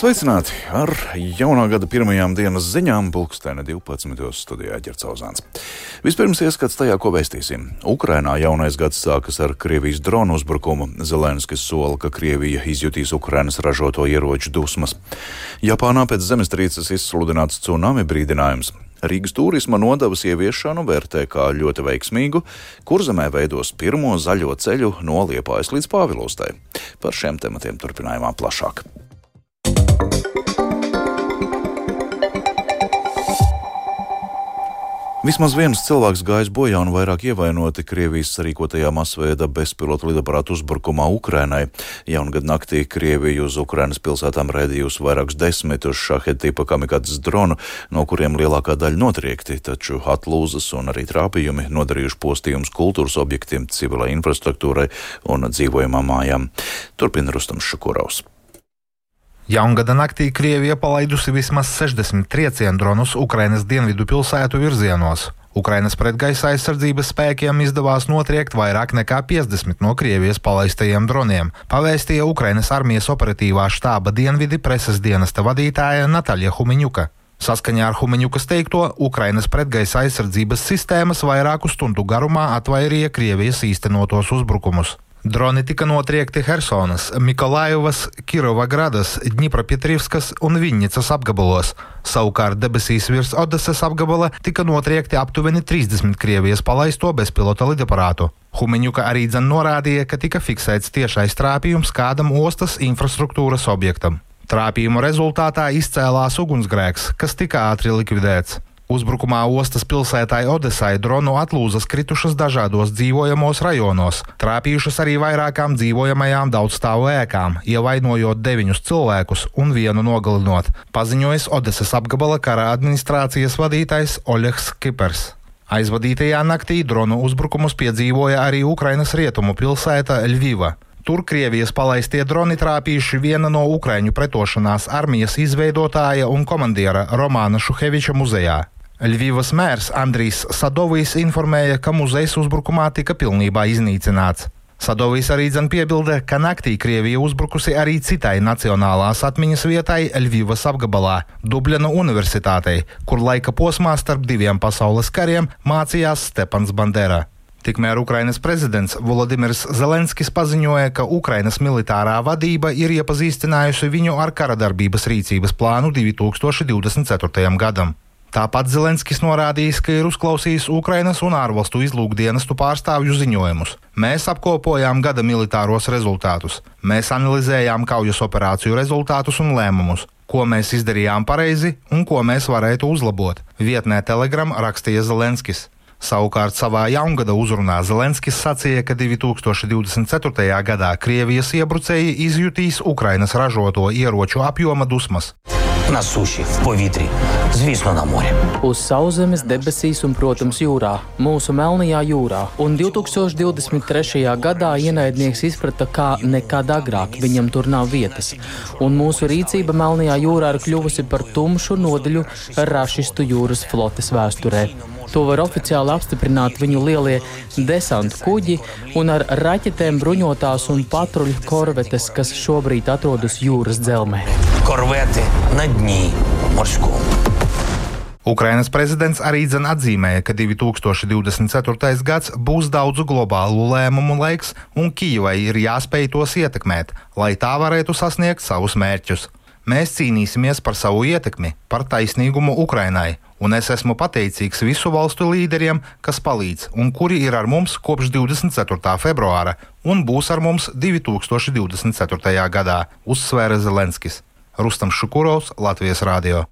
Sveicināti ar jaunā gada pirmajām dienas ziņām, pulksteni 12. studijā Ģercauzāns. Vispirms ieskats tajā, ko vēstīsim. Ukrainā jaunais gads sākas ar Krievijas dronu uzbrukumu. Zelenskis sola, ka Krievija izjutīs Ukrainas ražoto ieroču dusmas. Japānā pēc zemestrīces izsludināts tsunami brīdinājums. Rīgas turisma nodevas ieviešanu vērtē kā ļoti veiksmīgu, kur zemē veidos pirmo zaļo ceļu no Liepājas līdz Pāvilostai. Par šiem tematiem turpinājumā plašāk. Vismaz viens cilvēks gājis bojā un vairāk ievainoti Krievijas sarīkotajā masveida bezpilota lidaparātu uzbrukumā Ukrainai. Jaungad naktī Krievija uz Ukrainas pilsētām raidījusi vairākus desmitus šaheta tipa kamikādas dronu, no kuriem lielākā daļa notriekti, taču atlūzas un arī trāpījumi nodarījuši postījumus kultūras objektiem, civilai infrastruktūrai un dzīvojamām mājām. Turpina Rustams Šukurovs. Jaungada naktī Krievija palaidusi vismaz 60 triecienu dronus Ukrainas dienvidu pilsētu virzienos. Ukrainas pretgaisa aizsardzības spēkiem izdevās notriekt vairāk nekā 50 no Krievijas palaistajiem droniem, pavēstīja Ukrainas armijas operatīvā štāba dienvidi preses dienesta vadītāja Natāļa Humiņuka. Saskaņā ar Humeņukas teikto, Ukrainas pretgaisa aizsardzības sistēmas vairāku stundu garumā atvairīja Krievijas īstenotos uzbrukumus. Droni tika notriekti Helsonas, Mikolaivas, Kirovagradas, Dņipropetrivskas un Viņņicas apgabalos. Savukārt debesīs virs Odesas apgabala tika notriekti aptuveni 30 Krievijas palaisto bezpilota lidaparātu. Humeņuka arī dzen norādīja, ka tika fiksēts tiešais trāpījums kādam ostas infrastruktūras objektam. Trāpījuma rezultātā izcēlās ugunsgrēks, kas tika ātri likvidēts. Uzbrukumā ostas pilsētai Odesai dronu atlūzas kritušas dažādos dzīvojamos rajonos, trāpījušas arī vairākām dzīvojamajām daudzstāvu ēkām, ievainojot deviņus cilvēkus un vienu nogalinot, paziņojis Odesas apgabala kara administrācijas vadītājs Oļegs Kipers. Aizvadītajā naktī dronu uzbrukumus piedzīvoja arī Ukrainas rietumu pilsēta Ļviva. Tur Krievijas palaistie droni trāpījuši viena no Ukraiņu pretošanās armijas izveidotāja un komandiera Romāna Šuheviča muzejā. Ļvivas mērs Andrijs Sadovijs informēja, ka muzejs uzbrukumā tika pilnībā iznīcināts. Sadovijs arī dzen piebilda, ka naktī Krievija uzbrukusi arī citai nacionālās atmiņas vietai Ļvivas apgabalā, Dubļana Universitātei, kur laika posmā starp diviem pasaules kariem mācījās Stepans Bandera. Tikmēr Ukrainas prezidents Volodimirs Zelenskis paziņoja, ka Ukrainas militārā vadība ir iepazīstinājusi viņu ar kara darbības rīcības plānu 2024. gadam. Tāpat Zelenskis norādījis, ka ir uzklausījis Ukrainas un ārvalstu izlūkdienestu pārstāvju ziņojumus. Mēs apkopojām gada militāros rezultātus, mēs analizējām kaujas operāciju rezultātus un lēmumus, ko mēs izdarījām pareizi un ko mēs varētu uzlabot. Vietnē Telegram rakstīja Zelenskis. Savukārt savā jaungada uzrunā Zelenskis sacīja, ka 2024. gadā Krievijas iebrucēji izjutīs Ukrainas ražoto ieroču apjoma dusmas На суші, в повітрі, звісно, на морі. Uz sauszemes, debesīs un, protams, jūrā, mūsu Melnajā jūrā. Un 2023. gadā ienaidnieks izprata, kā nekad agrāk viņam tur nav vietas. Un mūsu rīcība Melnajā jūrā ir kļuvusi par tumšu nodaļu rašistu jūras flotes vēsturē. To var oficiāli apstiprināt viņu lielie desantu kuģi un ar raķetēm bruņotās un patruļu korvetes, kas šobrīd atrodas jūras dzelzmē. Korvete Nadņī Morskūna. Ukrainas prezidents arī dzen atzīmēja, ka 2024. gads būs daudzu globālu lēmumu laiks, un Kijai ir jāspēj tos ietekmēt, lai tā varētu sasniegt savus mērķus. Mēs cīnīsimies par savu ietekmi, par taisnīgumu Ukrainai un es esmu pateicīgs visu valstu līderiem, kas palīdz un kuri ir ar mums kopš 24. februāra un būs ar mums 2024. gadā, uzsvēra Zelenskis. Rustam Šukurovs, Latvijas Rādio.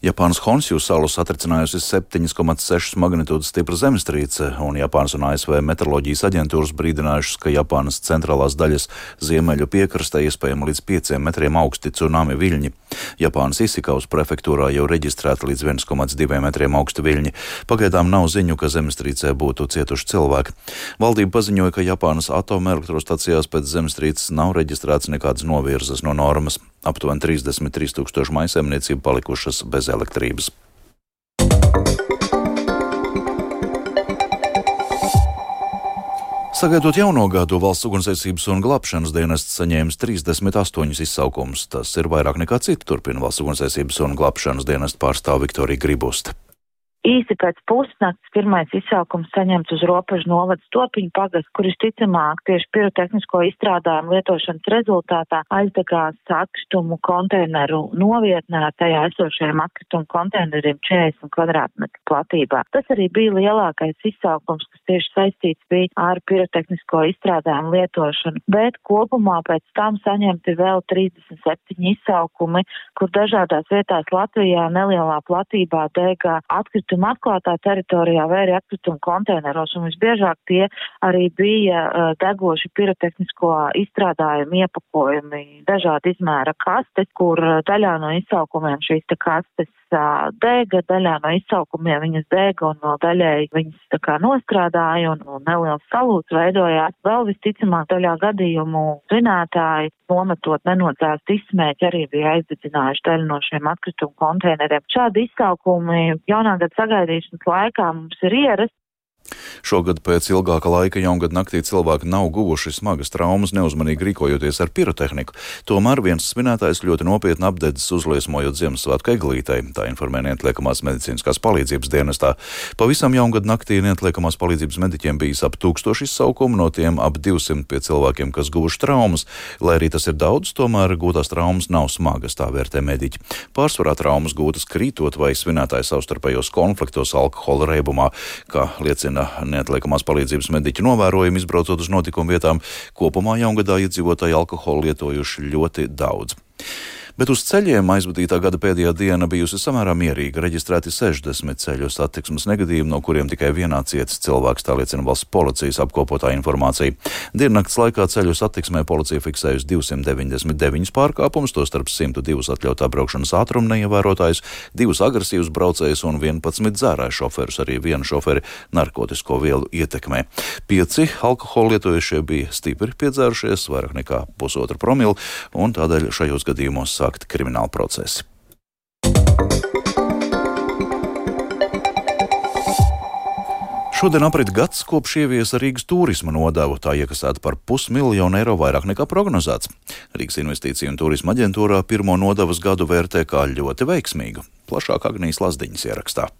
Japānas Honsju salu satricinājusi 7,6 magnitūdas stipra zemestrīce, un Japānas un ASV meteoroloģijas aģentūras brīdinājušas, ka Japānas centrālās daļas ziemeļu piekrastē iespējami līdz 5 metriem augsti tsunami viļņi. Japānas Isikaus prefektūrā jau reģistrēta līdz 1,2 metriem augsti viļņi. Pagaidām nav ziņu, ka zemestrīcē būtu cietuši cilvēki. Valdība paziņoja, ka Japānas atomelektrostacijās pēc zemestrīces nav reģistrēts nekādas novirzes no normas. Aptuveni 33 tūkstoši maisaimniecību palikušas bez elektrības. Sagaidot jauno gadu, valsts ugunsdzēsības un glābšanas dienests saņēmis 38 izsaukumus. Tas ir vairāk nekā citi, turpina valsts ugunsdzēsības un glābšanas dienesta pārstāve Viktorija Gribusta. Īsi pēc pusnakts pirmais izsaukums saņemts uz robežu novada stopiņu pagas, kur visticamāk tieši pirotehnisko izstrādājumu lietošanas rezultātā aizdegās atkritumu konteineru novietnē tajā esošajiem atkritumu konteineriem 40 kvadrātmetru platībā. Tas arī bija lielākais izsaukums, kas tieši saistīts bija ar pirotehnisko izstrādājumu lietošanu, bet kopumā pēc tam saņemti vēl 37 izsaukumi, kur dažādās vietās Latvijā nelielā platībā degā atkritumu atkrituma atklātā teritorijā vai arī atkrituma konteineros, un visbiežāk tie arī bija uh, degoši pirotehnisko izstrādājumu iepakojumi, dažādi izmēra kastes, kur uh, daļā no izsaukumiem šīs te kastes dega, daļā no izsaukumiem viņas dega un no daļēji viņas tā kā nostrādāja un, un neliels salūts veidojās. Vēl visticamāk daļā gadījumu zinātāji nometot nenodzēst izsmēķi arī bija aizdedzinājuši daļu no šiem atkritumu konteineriem. Šādi izsaukumi jaunā gada sagaidīšanas laikā mums ir ierasti. Šogad pēc ilgāka laika jaungada naktī cilvēki nav guvuši smagas traumas, neuzmanīgi rīkojoties ar pirotehniku. Tomēr viens svinētājs ļoti nopietni apdedzis uzliesmojot Ziemassvētku eglītei, tā informē neatliekamās medicīniskās palīdzības dienestā. Pavisam jaungada naktī neatliekamās palīdzības mediķiem bijis ap tūkstoši izsaukumu, no tiem ap 200 pie cilvēkiem, kas guvuši traumas. Lai arī tas ir daudz, tomēr gūtās traumas nav smagas, tā vērtē mediķi. Pārsvarā traumas gūtas krītot vai svinētāju savstarpējos konfliktos alkohola reibumā, kā liecina liecina neatliekamās palīdzības mediķu novērojumi, izbraucot uz notikumu vietām. Kopumā jaungadā iedzīvotāji alkoholu lietojuši ļoti daudz bet uz ceļiem aizvadītā gada pēdējā diena bijusi samērā mierīga. Reģistrēti 60 ceļu satiksmes negadījumi, no kuriem tikai vienā cietis cilvēks, tā liecina valsts policijas apkopotā informācija. Diennakts laikā ceļu satiksmē policija fiksējusi 299 pārkāpumus, tostarp 102 atļautā braukšanas ātruma neievērotājus, 2 agresīvus braucējus un 11 dzērāju šoferus, arī vienu šoferi narkotisko vielu ietekmē. Pieci alkoholu lietojušie bija stipri piedzērušies, vairāk nekā pusotra promila, un tādēļ šajos gadījumos sāk uzsākti krimināli procesi. Šodien aprit gads, kopš ieviesa Rīgas turisma nodevu. Tā iekasēta par pusmiljonu eiro vairāk nekā prognozēts. Rīgas investīcija un turisma aģentūrā pirmo nodevas gadu vērtē kā ļoti veiksmīgu. Plašāk Agnijas Lazdiņas ierakstā.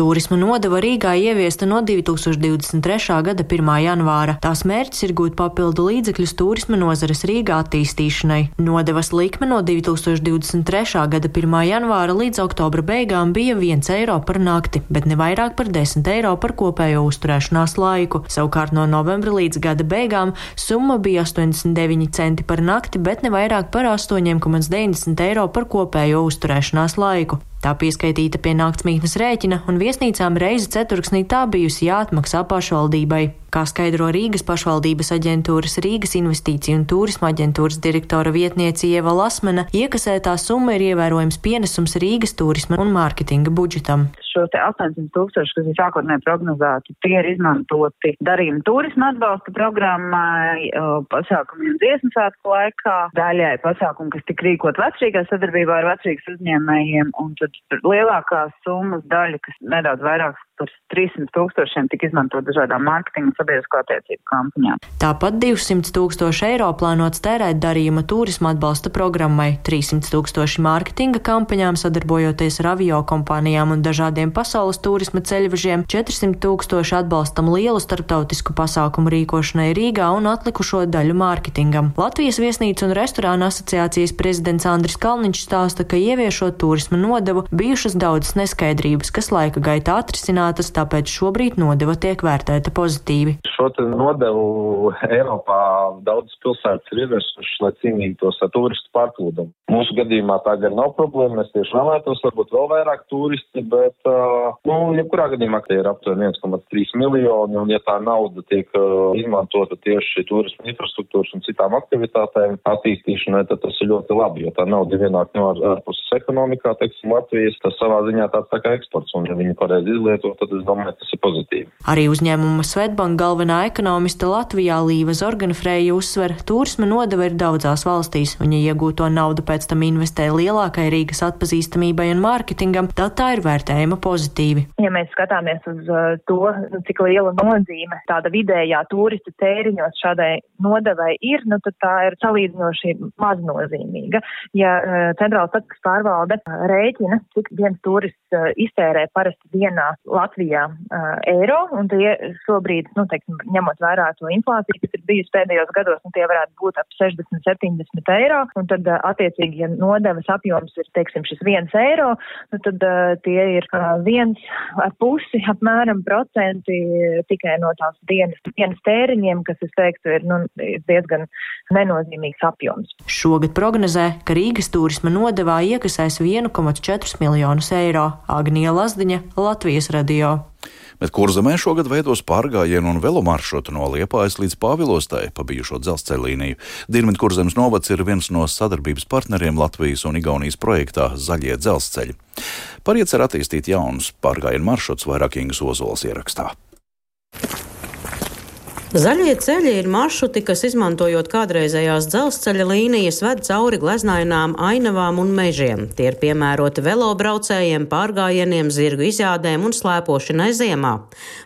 Turisma nodeva Rīgā ieviesta no 2023. gada 1. janvāra. Tās mērķis ir gūt papildu līdzekļus turisma nozares Rīgā attīstīšanai. Nodevas likme no 2023. gada 1. janvāra līdz oktobra beigām bija 1 eiro par nakti, bet ne vairāk par 10 eiro par kopējo uzturēšanās laiku. Savukārt no novembra līdz gada beigām summa bija 89 centi par nakti, bet ne vairāk par 8,90 eiro par kopējo uzturēšanās laiku. Tā pieskaitīta pie naktsmītnes rēķina, un viesnīcām reizi ceturksnī tā bijusi jāatmaksā pašvaldībai. Kā skaidro Rīgas pašvaldības aģentūras Rīgas investīciju un turisma aģentūras direktora vietniece Ieva Lasmana, iekasētā summa ir ievērojams pienesums Rīgas turisma un mārketinga budžetam. Šo te 800 tūkstoši, kas ir sākotnēji prognozēti, tie ir izmantoti darījuma turisma atbalsta programmai, pasākumiem dziesmu svētku laikā, daļai pasākumu, kas tika rīkot vecrīgā sadarbībā ar vecrīgas uzņēmējiem, un tad lielākā summas daļa, kas nedaudz vairāk par 300 tūkstošiem tika izmantot dažādām mārketinga sabiedrisko attiecību kampaņām. Tāpat 200 tūkstoši eiro plānots tērēt darījuma turisma atbalsta programmai, 300 tūkstoši mārketinga kampaņām sadarbojoties ar avio kompānijām un dažādiem pasaules turisma ceļvežiem, 400 tūkstoši atbalstam lielu starptautisku pasākumu rīkošanai Rīgā un atlikušo daļu mārketingam. Latvijas viesnīcu un restorāna asociācijas prezidents Andris Kalniņš stāsta, ka ieviešot turisma nodevu bijušas daudzas neskaidrības, kas laika gaitā atrisināt samazinātas, tāpēc šobrīd nodeva tiek vērtēta pozitīvi. Šo nodevu Eiropā daudzas pilsētas ir ieviesušas, lai cīnītos ar turistu pārplūdumu. Mūsu gadījumā tā gan nav problēma, mēs tieši vēlētos varbūt vēl vairāk turisti, bet, uh, nu, jebkurā gadījumā tie ir aptuveni 1,3 miljoni, un ja tā nauda tiek uh, izmantota tieši turismu infrastruktūras un citām aktivitātēm attīstīšanai, tad tas ir ļoti labi, jo tā nauda ienāk no ārpuses ekonomikā, teiksim, Latvijas, tas savā ziņā tāds tā kā eksports, un ja viņi pareizi izlieto, tad es domāju, tas ir pozitīvi. Arī uzņēmuma Svetbank galvenā ekonomiste Latvijā Līva Zorganfrēja uzsver, turisma nodeva ir daudzās valstīs, un ja iegūto naudu pēc tam investē lielākai Rīgas atpazīstamībai un mārketingam, tad tā ir vērtējama pozitīvi. Ja mēs skatāmies uz uh, to, nu, cik liela nozīme tāda vidējā turista tēriņos šādai nodevai ir, nu tad tā ir salīdzinoši maznozīmīga. Ja uh, centrāla statistikas pārvalde uh, rēķina, cik viens turists iztērē parasti dienā Latvijā eiro, un tie šobrīd, nu, teiksim, ņemot vērā to inflāciju, kas ir bijusi pēdējos gados, nu, tie varētu būt ap 60, 70 eiro, un tad, attiecīgi, ja nodevas apjoms ir, teiksim, šis viens eiro, nu, tad tie ir viens ar pusi apmēram procenti tikai no tās dienas, dienas tēriņiem, kas, es teiktu, ir, nu, diezgan nenozīmīgs apjoms. Šogad prognozē, ka Rīgas turisma nodevā iekasēs 1,4 miljonus eiro. Agnija Lazdiņa, Latvijas radio bet kurzemē šogad veidos pārgājienu un velo maršrutu no Liepājas līdz Pāvilostai pa bijušo dzelzceļa līniju. Dienvidu kurzemes novads ir viens no sadarbības partneriem Latvijas un Igaunijas projektā Zaļie dzelzceļi. Par iecer attīstīt jaunus pārgājienu maršrutus vairāk Ingas Ozols ierakstā. Zaļie ceļi ir maršruti, kas izmantojot kādreizējās dzelzceļa līnijas, ved cauri gleznainām, ainavām un mežiem. Tie ir piemēroti velobraucējiem, pārgājieniem, zirgu izjādēm un slēpošanai ziemā.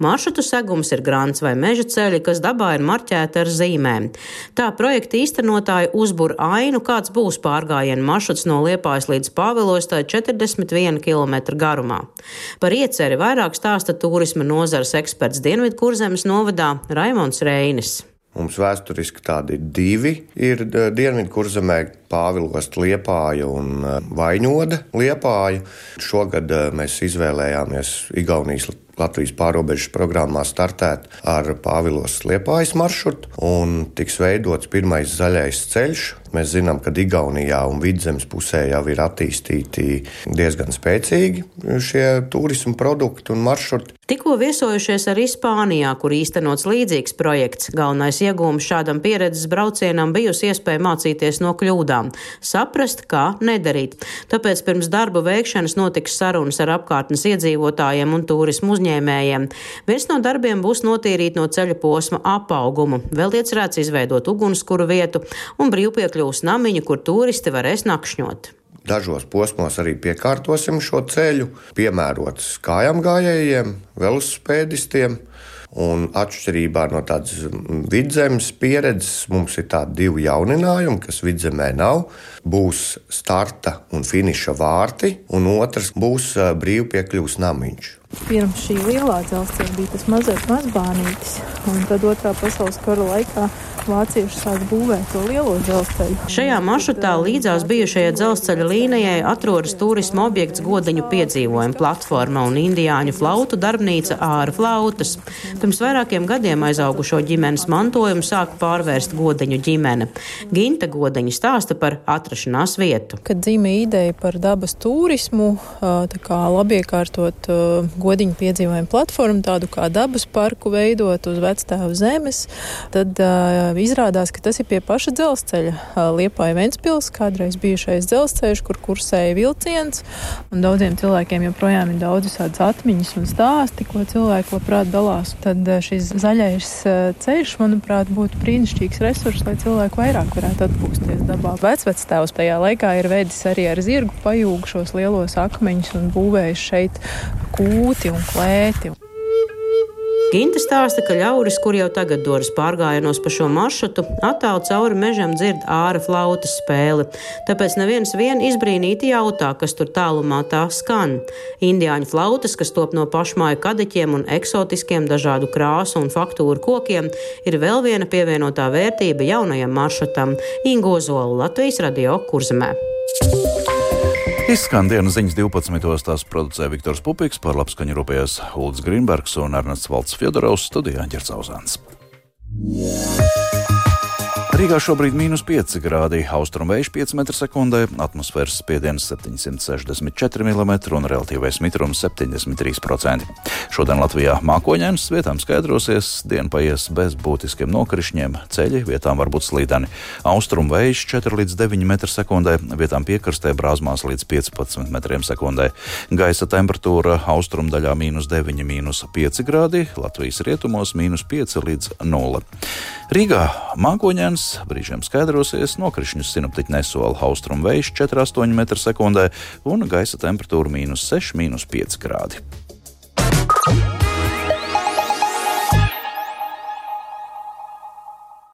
Maršrutu segums ir grāns vai meža ceļi, kas dabā ir marķēti ar zīmēm. Tā projekta īstenotāji uzbur ainu, kāds būs pārgājienu maršruts no Liepājas līdz Pāvilostai 41 km garumā. Par ieceri vairāk stāsta turisma nozares eksperts Dienvidkurzemes novadā Raimons. Jauns Reinis. Mums vēsturiski tādi divi ir Dienvidu kurzemē - Pāvilos Liepāja un Vaņoda Liepāja. Šogad mēs izvēlējāmies Igaunijas Latvijas pārobežas programmā startēt ar Pāvilos Liepājas maršrutu un tiks veidots pirmais zaļais ceļš Mēs zinām, ka Igaunijā un Vidzemes pusē jau ir attīstīti diezgan spēcīgi šie turismu produkti un maršruti. Tikko viesojušies arī Spānijā, kur īstenots līdzīgs projekts. Galvenais iegūms šādam pieredzes braucienam bijusi iespēja mācīties no kļūdām, saprast, kā nedarīt. Tāpēc pirms darba veikšanas notiks sarunas ar apkārtnes iedzīvotājiem un turismu uzņēmējiem. Viens no darbiem būs notīrīt no ceļa posma apaugumu, vēl iecerēts izveidot ugunskura vietu un brīvpiekļuvu būs namiņi, kur turisti varēs nakšņot. Dažos posmos arī piekārtosim šo ceļu, piemērots kājām gājējiem, velospēdistiem. Un atšķirībā no tādas vidzemes pieredzes, mums ir tādi divi jauninājumi, kas vidzemē nav. Būs starta un finiša vārti, un otrs būs brīvpiekļuvs namiņš. Pirms šī lielā dzelzceļa bija tas mazais mazbānītis, un tad otrā pasaules kara laikā vācieši sāk būvēt to lielo dzelzceļu. Šajā maršrutā līdzās bijušajai dzelzceļa līnijai atrodas turisma objekts Godeņu piedzīvojuma platforma un indiāņu flautu darbnīca Āra flautas. Pirms vairākiem gadiem aizaugušo ģimenes mantojumu sāka pārvērst Godeņu ģimene. Ginta Godeņa stāsta par atrašanās vietu. Kad dzīve ideja par dabas turismu, tā kā labiekārtot godiņu piedzīvojumu platformu, tādu kā dabas parku veidot uz vecstāvu zemes, tad uh, izrādās, ka tas ir pie paša dzelzceļa. Uh, Liepāja Ventspils, kādreiz bijušais dzelzceļš, kur kursēja vilciens, un daudziem cilvēkiem joprojām ir daudz visādas atmiņas un stāsti, ko cilvēki labprāt dalās. Tad uh, šis zaļais uh, ceļš, manuprāt, būtu brīnišķīgs resurs, lai cilvēki vairāk varētu atpūsties dabā. Vecvectēvs tajā laikā ir veidis arī ar zirgu pajūgu šos lielos akmeņus un būvējis šeit kūru kūti un klēti. Ginta stāsta, ka ļauris, kur jau tagad dodas pārgājienos pa šo maršrutu, attālu cauri mežam dzird āra flautas spēli. Tāpēc neviens vien izbrīnīti jautā, kas tur tālumā tā skan. Indiāņu flautas, kas top no pašmāju kadeķiem un eksotiskiem dažādu krāsu un faktūru kokiem, ir vēl viena pievienotā vērtība jaunajam maršrutam - Ingozola Latvijas radio kurzemē. Izskan dienas ziņas 12. tās producē Viktors Pupiks, par labskaņu rūpējas Ulds Grīnbergs un Ernests Valds Fjodorovs studijā Ģercauzāns. Rīgā šobrīd ir mīnus 5 grādi, austrumu vējš 5 m2, atmosfēras spiediens 764 mm un relatīvais mitrums 73%. Šodien Latvijā mākoņdienas vietām skaidrosies, diena paies bez būtiskiem nokrišņiem, ceļi vietām var būt slīdeni. Austrumu vējš 4 līdz 9 m2, vietām piekrastē brāzmās līdz 15 m2. Gaisa temperatūra austrumu daļā mīnus 9, mīnus 5 grādi, Latvijas rietumos mīnus 5 līdz 0. Rīgā mākoņdienas brīžiem skaidrosies, nokrišņus sinoptiķi nesola austrumu vējš 4,8 m2 un gaisa temperatūra - 6,5 grādi.